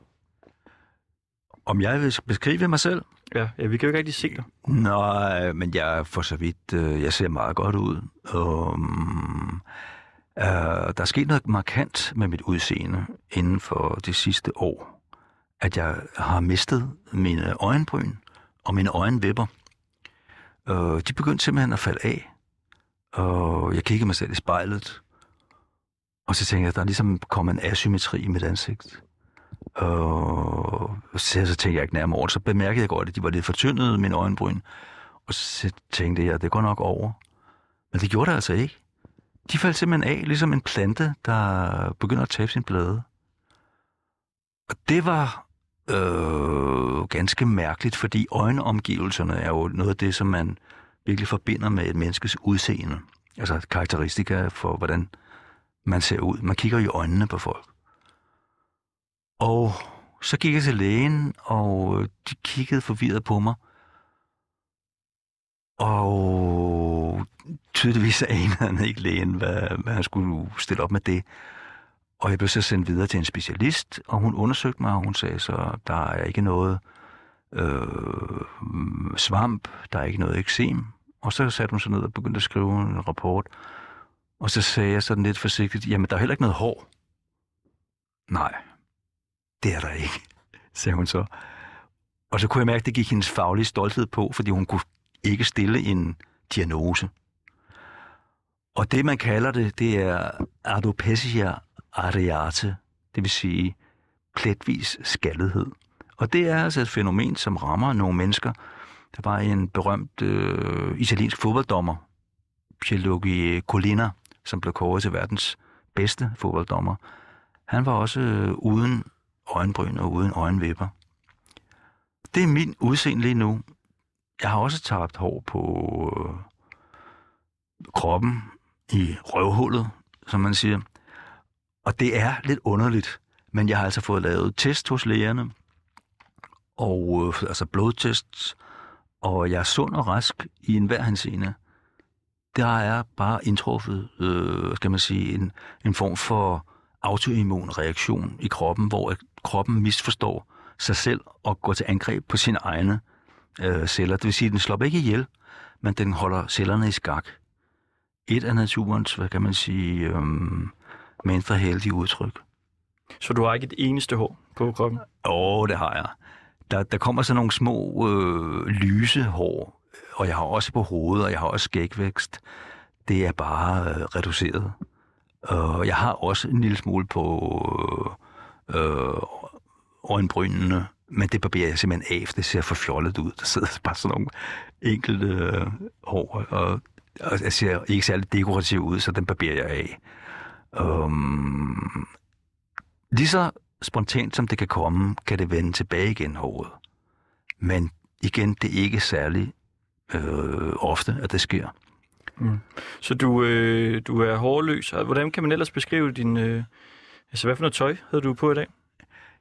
Om jeg vil beskrive mig selv? Ja, ja vi kan jo ikke rigtig se dig. Nej, men jeg for så vidt, øh, jeg ser meget godt ud. Um, uh, der er sket noget markant med mit udseende inden for det sidste år. At jeg har mistet mine øjenbryn og mine øjenvipper. Uh, de begyndte simpelthen at falde af. Og jeg kiggede mig selv i spejlet. Og så tænkte jeg, at der er ligesom kommet en asymmetri i mit ansigt. Og så, så tænkte jeg ikke nærmere over det. Så bemærkede jeg godt, at de var lidt fortyndede, mine øjenbryn. Og så tænkte jeg, at det går nok over. Men det gjorde det altså ikke. De faldt simpelthen af, ligesom en plante, der begynder at tabe sin blade. Og det var øh, ganske mærkeligt, fordi øjenomgivelserne er jo noget af det, som man virkelig forbinder med et menneskes udseende. Altså karakteristika for, hvordan man ser ud. Man kigger i øjnene på folk. Og så gik jeg til lægen, og øh, de kiggede forvirret på mig. Og tydeligvis anede han ikke lægen, hvad, hvad han skulle stille op med det. Og jeg blev så sendt videre til en specialist, og hun undersøgte mig, og hun sagde så, der er ikke noget øh, svamp, der er ikke noget eksem. Og så satte hun sig ned og begyndte at skrive en rapport. Og så sagde jeg sådan lidt forsigtigt, jamen der er heller ikke noget hår. Nej, det er der ikke, sagde hun så. Og så kunne jeg mærke, at det gik hendes faglige stolthed på, fordi hun kunne ikke stille en diagnose. Og det, man kalder det, det er alopecia areate, det vil sige pletvis skaldighed. Og det er altså et fænomen, som rammer nogle mennesker. Der var en berømt øh, italiensk fodbolddommer, Pierluigi Colina, som blev kåret til verdens bedste fodbolddommer. Han var også øh, uden øjenbryn og uden øjenvipper. Det er min udseende lige nu. Jeg har også tabt hår på øh, kroppen i røvhullet, som man siger. Og det er lidt underligt, men jeg har altså fået lavet test hos lægerne, og øh, altså blodtests, og jeg er sund og rask i enhver henseende. Der er bare indtruffet, øh, skal man sige, en, en form for autoimmun reaktion i kroppen, hvor kroppen misforstår sig selv og går til angreb på sine egne øh, celler. Det vil sige, at den slår ikke ihjel, men den holder cellerne i skak. Et af naturens, hvad kan man sige, øh, mindre heldige udtryk. Så du har ikke et eneste hår på kroppen? Åh, det har jeg. Der, der kommer sådan nogle små øh, lyse hår, og jeg har også på hovedet, og jeg har også skægvækst. Det er bare øh, reduceret. Og jeg har også en lille smule på øh, øh, øjenbrynene, men det barberer jeg simpelthen af, for det ser for fjollet ud. Der sidder bare sådan nogle enkelte øh, hår, og, og jeg ser ikke særlig dekorativ ud, så den barberer jeg af. Um, lige så spontant som det kan komme, kan det vende tilbage igen håret. Men igen, det er ikke særlig øh, ofte, at det sker. Mm. Så du, øh, du er hårløs. Hvordan kan man ellers beskrive din... Øh, altså, hvad for noget tøj havde du på i dag?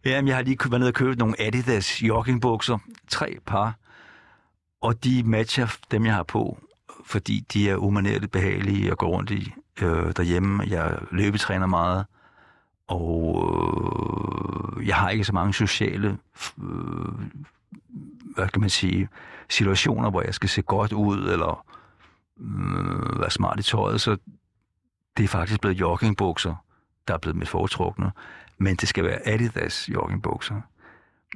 Jamen, jeg har lige været nede og købt nogle Adidas joggingbukser. Tre par. Og de matcher dem, jeg har på, fordi de er umanerligt behagelige at gå rundt i øh, derhjemme. Jeg løbetræner meget, og øh, jeg har ikke så mange sociale øh, hvad kan man sige, situationer, hvor jeg skal se godt ud, eller øh, være smart i tøjet, så det er faktisk blevet joggingbukser, der er blevet mit foretrukne. Men det skal være Adidas joggingbukser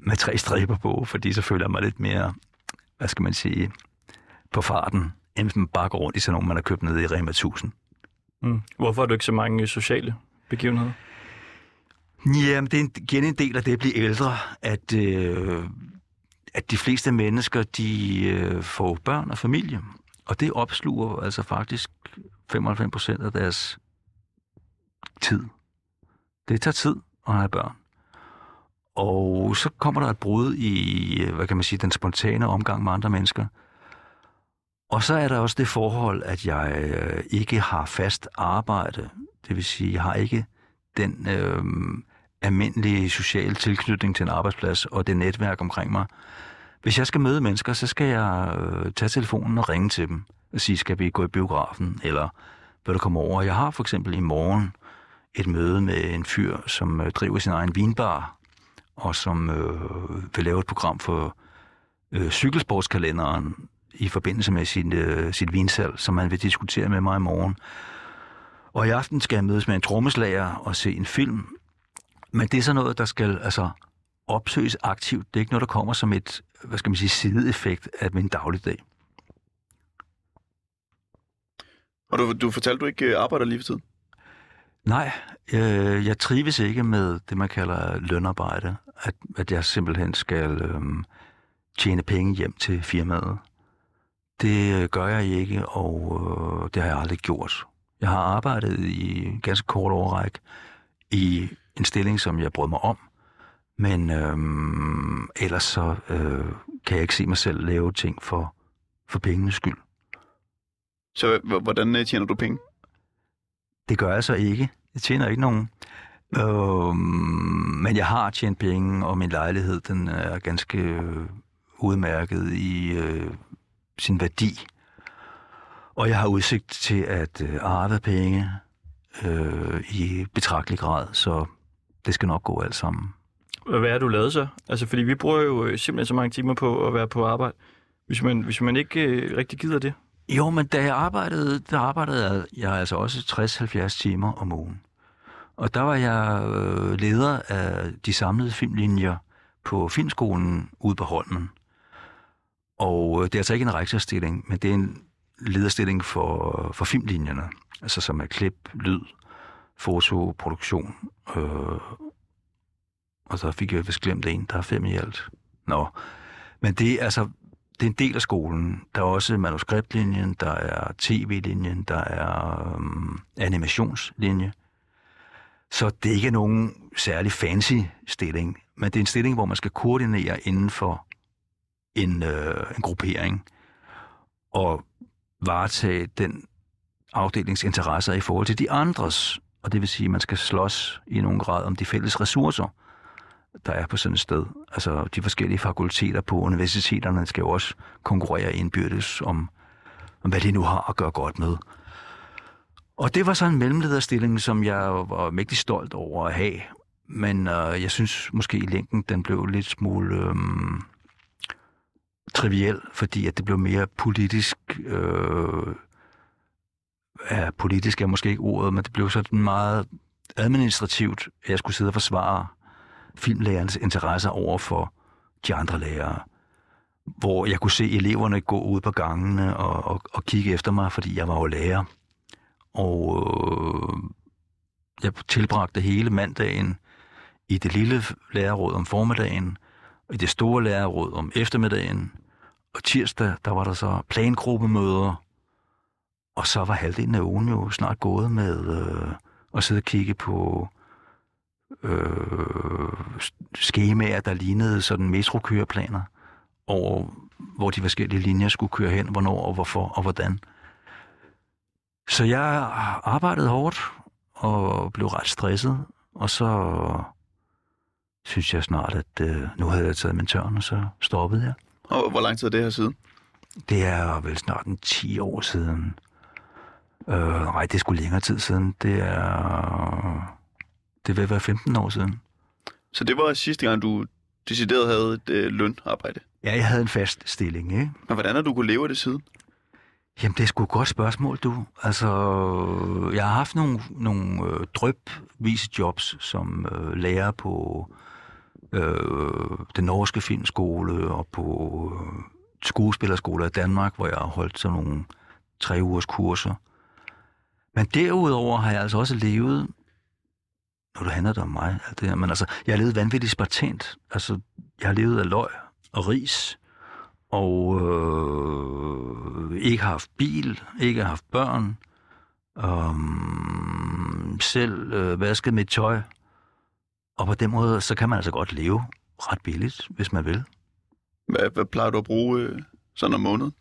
med tre striber på, fordi så føler jeg mig lidt mere, hvad skal man sige, på farten, end hvis man bare går rundt i sådan nogle, man har købt nede i Rema 1000. Mm. Hvorfor har du ikke så mange sociale begivenheder? Jamen, det er igen en del af det at blive ældre, at, øh, at de fleste mennesker, de øh, får børn og familie. Og det opsluger altså faktisk 95 procent af deres tid. Det tager tid at have børn. Og så kommer der et brud i, øh, hvad kan man sige, den spontane omgang med andre mennesker. Og så er der også det forhold, at jeg øh, ikke har fast arbejde. Det vil sige, jeg har ikke den øh, almindelige sociale tilknytning til en arbejdsplads og det netværk omkring mig. Hvis jeg skal møde mennesker, så skal jeg øh, tage telefonen og ringe til dem og sige, skal vi gå i biografen, eller vil du komme over? Jeg har for eksempel i morgen et møde med en fyr, som øh, driver sin egen vinbar, og som øh, vil lave et program for øh, cykelsportskalenderen i forbindelse med sin, øh, sit vinsalg, som han vil diskutere med mig i morgen. Og i aften skal jeg mødes med en trommeslager og se en film. Men det er sådan noget, der skal altså opsøges aktivt. Det er ikke noget, der kommer som et, hvad skal man sige, sideeffekt af min dagligdag. Og du, du fortalte, du ikke øh, arbejder lige for tiden? Nej, øh, jeg trives ikke med det, man kalder lønarbejde. At, at jeg simpelthen skal øh, tjene penge hjem til firmaet. Det øh, gør jeg ikke, og øh, det har jeg aldrig gjort. Jeg har arbejdet i en ganske kort overræk i en stilling, som jeg brød mig om. Men øh, ellers så øh, kan jeg ikke se mig selv lave ting for, for pengenes skyld. Så hvordan øh, tjener du penge? Det gør jeg så ikke. Jeg tjener ikke nogen. Øh, men jeg har tjent penge, og min lejlighed den er ganske øh, udmærket i øh, sin værdi. Og jeg har udsigt til at øh, arve penge øh, i betragtelig grad, så det skal nok gå alt sammen. Hvad er du lavet så? Altså, fordi vi bruger jo øh, simpelthen så mange timer på at være på arbejde. Hvis man, hvis man ikke øh, rigtig gider det. Jo, men da jeg arbejdede, der arbejdede jeg altså også 60-70 timer om ugen. Og der var jeg øh, leder af de samlede filmlinjer på Filmskolen ude på Holmen. Og øh, det er altså ikke en rektorstilling, men det er en lederstilling for, for filmlinjerne. Altså som er klip, lyd, foto, produktion. Øh, og så fik jeg vist glemt en, der er fem i alt. Nå, men det er altså det er en del af skolen. Der er også manuskriptlinjen, der er tv-linjen, der er øhm, animationslinje. Så det er ikke nogen særlig fancy stilling, men det er en stilling, hvor man skal koordinere inden for en, øh, en gruppering og varetage den afdelings interesser i forhold til de andres. Og det vil sige, at man skal slås i nogen grad om de fælles ressourcer der er på sådan et sted. Altså, de forskellige fakulteter på universiteterne skal jo også konkurrere indbyrdes om, om hvad de nu har at gøre godt med. Og det var så en mellemlederstilling, som jeg var mægtig stolt over at have. Men øh, jeg synes måske i længden, den blev lidt smule øh, triviel, fordi at det blev mere politisk. Øh, ja, politisk er måske ikke ordet, men det blev sådan meget administrativt, at jeg skulle sidde og forsvare filmlærernes interesser over for de andre lærere. Hvor jeg kunne se eleverne gå ud på gangene og, og, og kigge efter mig, fordi jeg var jo lærer. Og øh, jeg tilbragte hele mandagen i det lille lærerråd om formiddagen, og i det store lærerråd om eftermiddagen. Og tirsdag, der var der så plangruppemøder, og så var halvdelen af ugen jo snart gået med øh, at sidde og kigge på øh, skemaer, der lignede sådan metrokøreplaner over, hvor de forskellige linjer skulle køre hen, hvornår og hvorfor og hvordan. Så jeg arbejdede hårdt og blev ret stresset, og så synes jeg snart, at øh, nu havde jeg taget min tørn, og så stoppede jeg. Og hvor lang tid er det her siden? Det er vel snart en 10 år siden. Øh, nej, det er sgu længere tid siden. Det er... Det vil være 15 år siden. Så det var sidste gang, du decideret havde et øh, lønarbejde. Ja, jeg havde en fast stilling, ikke? Men hvordan har du kunne leve af det siden? Jamen, det er sgu et godt spørgsmål, du. Altså, jeg har haft nogle, nogle øh, drøbvise jobs som øh, lærer på øh, den norske filmskole og på øh, skuespillerskoler i Danmark, hvor jeg har holdt sådan nogle tre ugers kurser. Men derudover har jeg altså også levet, det handler om mig, alt det her, men altså, jeg har levet vanvittigt spartant. Altså, jeg har levet af løg og ris, og øh, ikke haft bil, ikke haft børn, øh, selv øh, vasket mit tøj, og på den måde, så kan man altså godt leve ret billigt, hvis man vil. Hvad, hvad plejer du at bruge øh, sådan om måneden?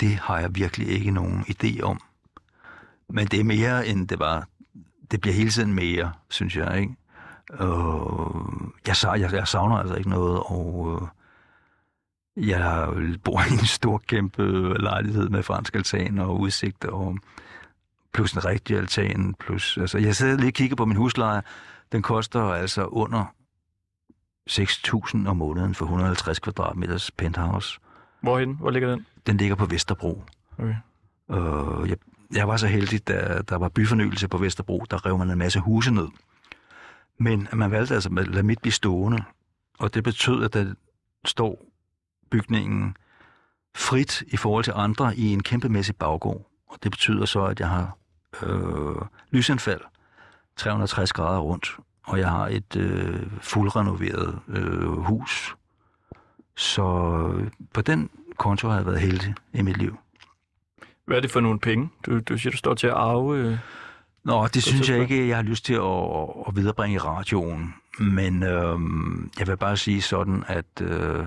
Det har jeg virkelig ikke nogen idé om. Men det er mere, end det var. Det bliver hele tiden mere, synes jeg, ikke? Og jeg, jeg, jeg savner altså ikke noget, og øh, jeg bor i en stor, kæmpe lejlighed med fransk altan og udsigt, og plus en rigtig altan, plus... Altså, jeg sidder lige og kigger på min husleje. Den koster altså under 6.000 om måneden for 150 kvadratmeters penthouse. Hvorhen? Hvor ligger den? Den ligger på Vesterbro. Okay. Øh, jeg, jeg var så heldig, da der var byfornyelse på Vesterbro, der rev man en masse huse ned. Men man valgte altså at lade mit blive stående, og det betød, at der står bygningen frit i forhold til andre i en kæmpemæssig baggård. Og det betyder så, at jeg har øh, lysindfald 360 grader rundt, og jeg har et øh, fuldrenoveret øh, hus. Så på den konto har jeg været heldig i mit liv. Hvad er det for nogle penge? Du, du siger, du står til at arve... Øh... Nå, det synes jeg ikke, jeg har lyst til at, at viderebringe i radioen. Men øh, jeg vil bare sige sådan, at øh,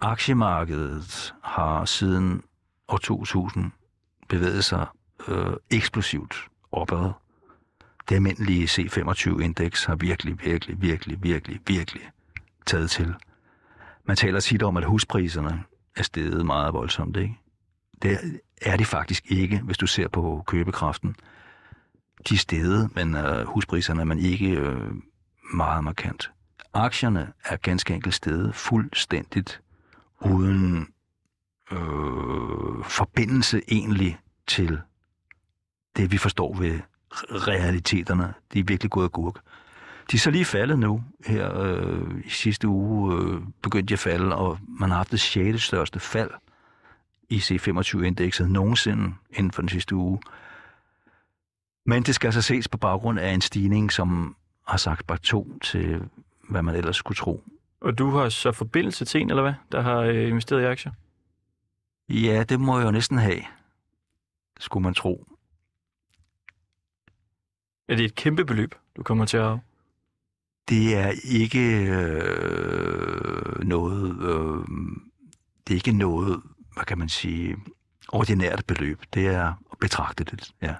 aktiemarkedet har siden år 2000 bevæget sig øh, eksplosivt opad. Det almindelige C25-indeks har virkelig, virkelig, virkelig, virkelig, virkelig taget til. Man taler tit om, at huspriserne er steget meget voldsomt, ikke? Det er de faktisk ikke, hvis du ser på købekraften. De er steget, men øh, huspriserne er man ikke øh, meget markant. Aktierne er ganske enkelt steget fuldstændigt uden øh, forbindelse egentlig til det, vi forstår ved realiteterne. De er virkelig gået gurk. De er så lige faldet nu. Her øh, i sidste uge øh, begyndte de at falde, og man har haft det 6. største fald i C25-indekset nogensinde inden for den sidste uge. Men det skal altså ses på baggrund af en stigning, som har sagt bare to til, hvad man ellers skulle tro. Og du har så forbindelse til en, eller hvad, der har øh, investeret i aktier? Ja, det må jeg jo næsten have, skulle man tro. Er det et kæmpe beløb, du kommer til at? Det er ikke øh, noget... Øh, det er ikke noget, hvad kan man sige, ordinært beløb. Det er betragtet, ja.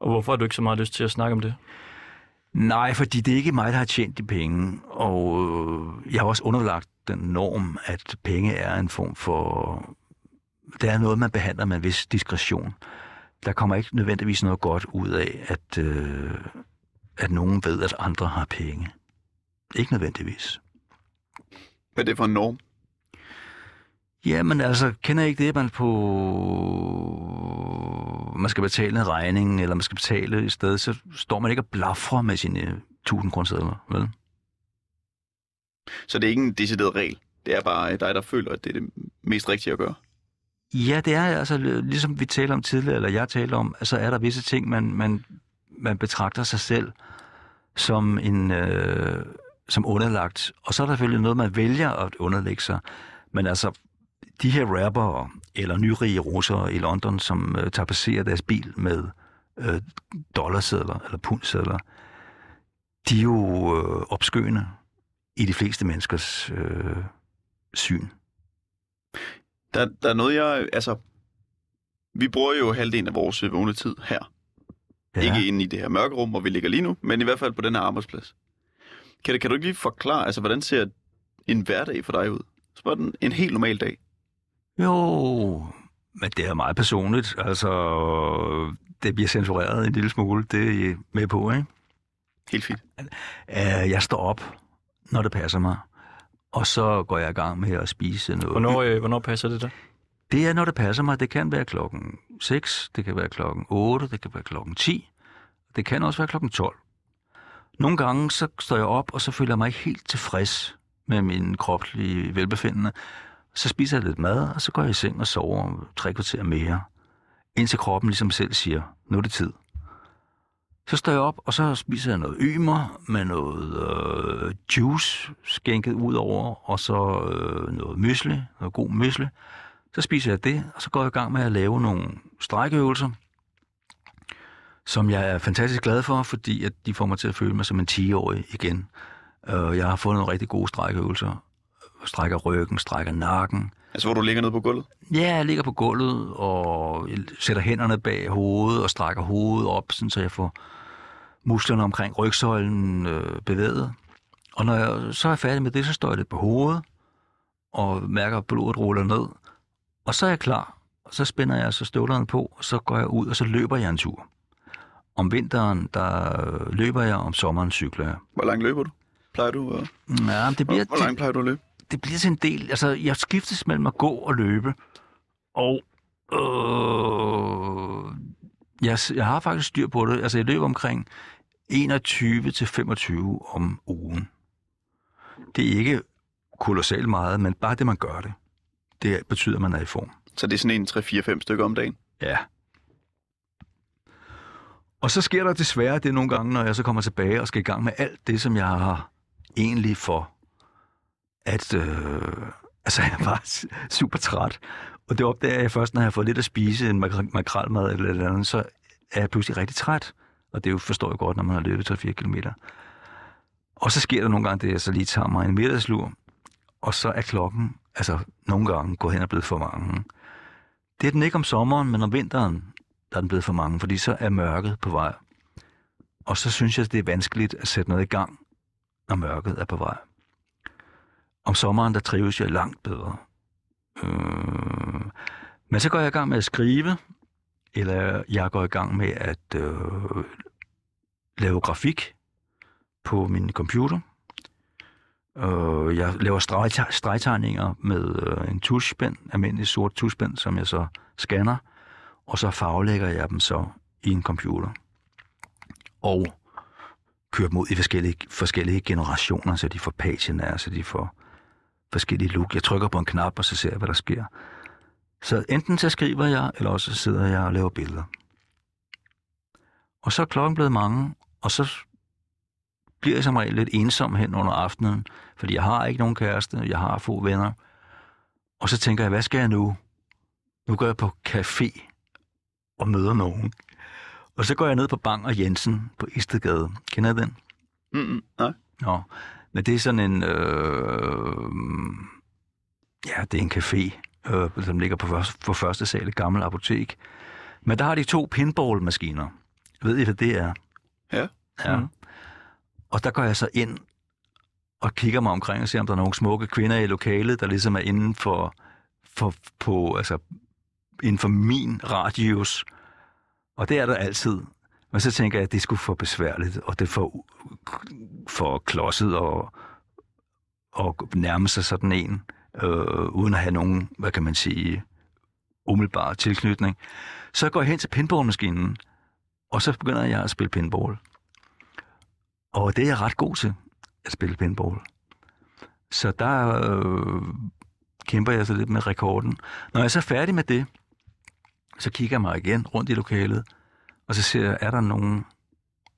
Og hvorfor har du ikke så meget lyst til at snakke om det? Nej, fordi det er ikke mig, der har tjent de penge, og øh, jeg har også underlagt den norm, at penge er en form for... Det er noget, man behandler med en vis diskretion. Der kommer ikke nødvendigvis noget godt ud af, at, øh, at nogen ved, at andre har penge. Ikke nødvendigvis. Hvad er det for en norm? Jamen altså, kender I ikke det, at man på... Man skal betale en regning, eller man skal betale et sted, så står man ikke og blaffer med sine 1000 kroner vel? Så det er ikke en decideret regel. Det er bare dig, der føler, at det er det mest rigtige at gøre. Ja, det er altså, ligesom vi talte om tidligere, eller jeg talte om, så er der visse ting, man, man, man betragter sig selv som en øh, som underlagt. Og så er der selvfølgelig noget, man vælger at underlægge sig. Men altså, de her rappere eller nyrige russere i London, som øh, tapasserer deres bil med øh, dollarsedler eller pundsedler, de er jo øh, opskøende i de fleste menneskers øh, syn. Der, der er noget, jeg... Altså, vi bruger jo halvdelen af vores øh, vågne tid her. Ja. Ikke inde i det her mørkerum, hvor vi ligger lige nu, men i hvert fald på den her arbejdsplads. Kan, kan du ikke lige forklare, altså, hvordan ser en hverdag for dig ud? Så den en helt normal dag. Jo, men det er meget personligt. Altså, det bliver censureret en lille smule, det er med på, ikke? Helt fint. Jeg står op, når det passer mig, og så går jeg i gang med at spise noget. Hvornår, øh, hvornår passer det der? Det er, når det passer mig. Det kan være klokken 6, det kan være klokken 8, det kan være klokken 10, det kan også være klokken 12. Nogle gange så står jeg op, og så føler jeg mig ikke helt tilfreds med min kropslige velbefindende. Så spiser jeg lidt mad, og så går jeg i seng og sover tre kvarter mere. Indtil kroppen ligesom selv siger, nu er det tid. Så står jeg op, og så spiser jeg noget ymer med noget øh, juice skænket ud over, og så øh, noget mysle, noget god mysle. Så spiser jeg det, og så går jeg i gang med at lave nogle strækøvelser, som jeg er fantastisk glad for, fordi at de får mig til at føle mig som en 10-årig igen. Øh, jeg har fundet nogle rigtig gode strækøvelser. Strækker ryggen, strækker nakken. Altså, hvor du ligger nede på gulvet? Ja, jeg ligger på gulvet og sætter hænderne bag hovedet og strækker hovedet op, sådan, så jeg får musklerne omkring rygsøjlen øh, bevæget. Og når jeg så er færdig med det, så står jeg lidt på hovedet og mærker, at blodet ruller ned. Og så er jeg klar. Og så spænder jeg så støvlerne på, og så går jeg ud, og så løber jeg en tur. Om vinteren, der løber jeg, om sommeren cykler jeg. Hvor langt løber du? Plejer du at... Ja, det bliver, hvor, hvor langt plejer du at løbe? Det, bliver til en del. Altså, jeg skiftes mellem at gå og løbe. Og øh, jeg, jeg har faktisk styr på det. Altså, jeg løber omkring 21 til 25 om ugen. Det er ikke kolossalt meget, men bare det, man gør det, det betyder, at man er i form. Så det er sådan en 3-4-5 stykker om dagen? Ja. Og så sker der desværre det nogle gange, når jeg så kommer tilbage og skal i gang med alt det, som jeg har egentlig for at... Øh, altså, jeg var super træt. Og det opdager jeg først, når jeg har fået lidt at spise, en makralmad eller noget andet, så er jeg pludselig rigtig træt. Og det forstår jeg godt, når man har løbet 3-4 km. Og så sker der nogle gange det, at jeg så lige tager mig en middagslur, og så er klokken, altså nogle gange, gået hen og blevet for mange. Det er den ikke om sommeren, men om vinteren, der er den blevet for mange, fordi så er mørket på vej. Og så synes jeg, det er vanskeligt at sætte noget i gang, når mørket er på vej. Om sommeren, der trives jeg langt bedre. Øh, men så går jeg i gang med at skrive, eller jeg går i gang med at øh, lave grafik på min computer. Øh, jeg laver stregtegninger med øh, en tuschspænd, almindelig sort tuschpind, som jeg så scanner, og så farvelægger jeg dem så i en computer. Og kører dem ud i forskellige, forskellige generationer, så de får patina, så de får forskellige look. Jeg trykker på en knap, og så ser jeg, hvad der sker. Så enten så skriver jeg, eller også så sidder jeg og laver billeder. Og så er klokken blevet mange, og så bliver jeg som regel lidt ensom hen under aftenen, fordi jeg har ikke nogen kæreste, jeg har få venner. Og så tænker jeg, hvad skal jeg nu? Nu går jeg på café og møder nogen. Og så går jeg ned på Bang og Jensen på Istedgade. Kender I den? Mm, nej. Nå, men det er sådan en... Øh, ja, det er en café, øh, som ligger på, første, på første sal i et gammelt apotek. Men der har de to pinball-maskiner. Ved I, hvad det er? Ja. Ja. Mm. og der går jeg så ind og kigger mig omkring og ser, om der er nogle smukke kvinder i lokalet, der ligesom er inden for, for, på, altså, inden for min radius. Og det er der altid. Men så tænker jeg, at det skulle for besværligt, og det for, for klodset og, og nærme sig sådan en, øh, uden at have nogen, hvad kan man sige, umiddelbar tilknytning. Så går jeg hen til pinballmaskinen, og så begynder jeg at spille pinball. Og det er jeg ret god til, at spille pinball. Så der øh, kæmper jeg så lidt med rekorden. Når jeg er så færdig med det, så kigger jeg mig igen rundt i lokalet, og så ser jeg, er der nogle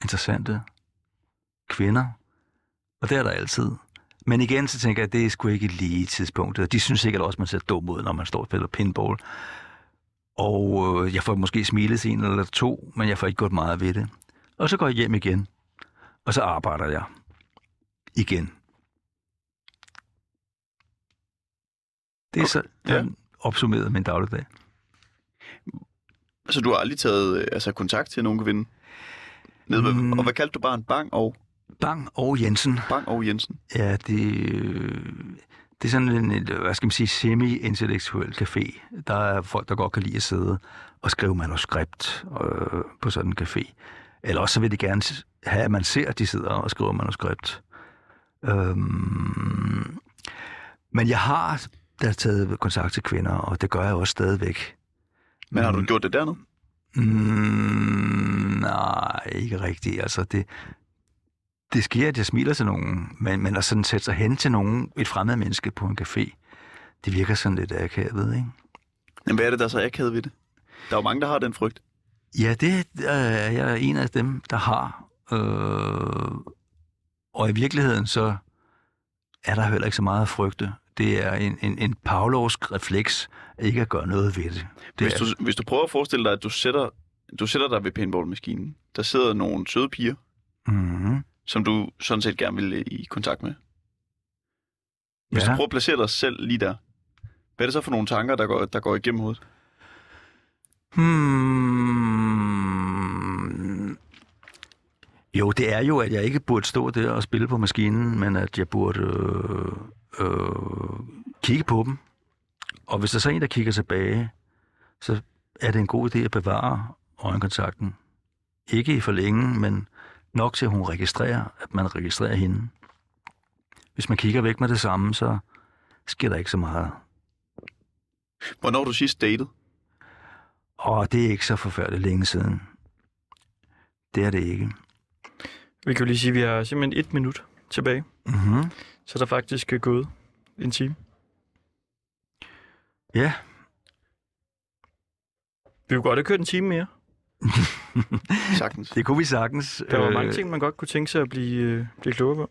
interessante kvinder? Og det er der altid. Men igen, så tænker jeg, at det er sgu ikke lige tidspunktet. De synes sikkert også, at man ser dum ud, når man står og spiller pinball. Og øh, jeg får måske smilet en eller to, men jeg får ikke gjort meget ved det. Og så går jeg hjem igen, og så arbejder jeg igen. Det er Okay, så ja. ja. opsummeret min dagligdag. Så du har aldrig taget øh, altså, kontakt til nogen kvinde? Nede, mm. Og hvad kaldte du barn? Bang og, Bang og Jensen. Bang og Jensen? Ja, det, øh, det er sådan en, hvad skal man sige, semi-intellektuel café. Der er folk, der godt kan lide at sidde og skrive manuskript øh, på sådan en café. Eller også så vil de gerne have, at man ser, at de sidder og skriver manuskript. Øhm, men jeg har da taget kontakt til kvinder, og det gør jeg også stadigvæk. Men har du gjort det dernede? Mm, nej, ikke rigtigt. Altså, det, det sker, at jeg smiler til nogen, men, men at sådan sætte sig hen til nogen, et fremmed menneske på en café, det virker sådan lidt akavet, ikke? Men hvad er det, der er så akavet ved det? Der er jo mange, der har den frygt. Ja, det er jeg er en af dem, der har. Øh, og i virkeligheden så er der heller ikke så meget at frygte. Det er en, en, en pavlovsk refleks ikke at gøre noget ved det. det Hvis er, du, hvis du prøver at forestille dig, at du sætter, du sætter dig ved pinballmaskinen, der sidder nogle søde piger, mm-hmm. som du sådan set gerne vil øh, i kontakt med. Hvis Ja. du prøver at placere dig selv lige der, hvad er det så for nogle tanker, der går, der går igennem hovedet? Hmm. Jo, det er jo, at jeg ikke burde stå der og spille på maskinen, men at jeg burde øh, øh, kigge på dem. Og hvis der så er en, der kigger tilbage, så er det en god idé at bevare øjenkontakten. Ikke i for længe, men nok til, at hun registrerer, at man registrerer hende. Hvis man kigger væk med det samme, så sker der ikke så meget. Hvornår du sidst datet? Og det er ikke så forfærdeligt længe siden. Det er det ikke. Vi kan jo lige sige, at vi har simpelthen et minut tilbage. Mm-hmm. Så er der faktisk øh, gået en time. Ja, Vi kunne godt have kørt en time mere. Sagtens. det kunne vi sagtens. Der var Øh, mange ting, man godt kunne tænke sig at blive, øh, blive klogere på.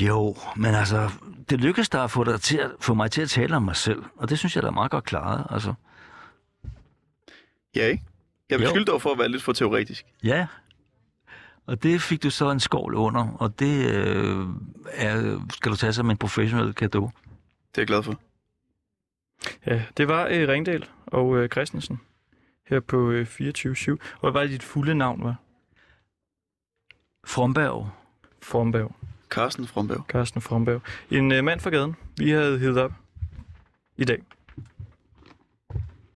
Jo, men altså, det lykkedes der at få, dig til at få mig til at tale om mig selv, og det synes jeg, der er meget godt klaret. Altså, Ja, ikke? Jeg Jo. beskylder dig for at være lidt for teoretisk. ja, og det fik du så en skål under, og det øh, er, skal du tage som en professionel gave. Det er jeg glad for. Ja, det var øh, Ringdal og øh, Christensen her på øh, 24-7. Og hvad var det, dit fulde navn var? Fromberg. Formberg. Carsten Fromberg. Carsten Fromberg. En øh, mand fra gaden. Vi havde heddet op i dag.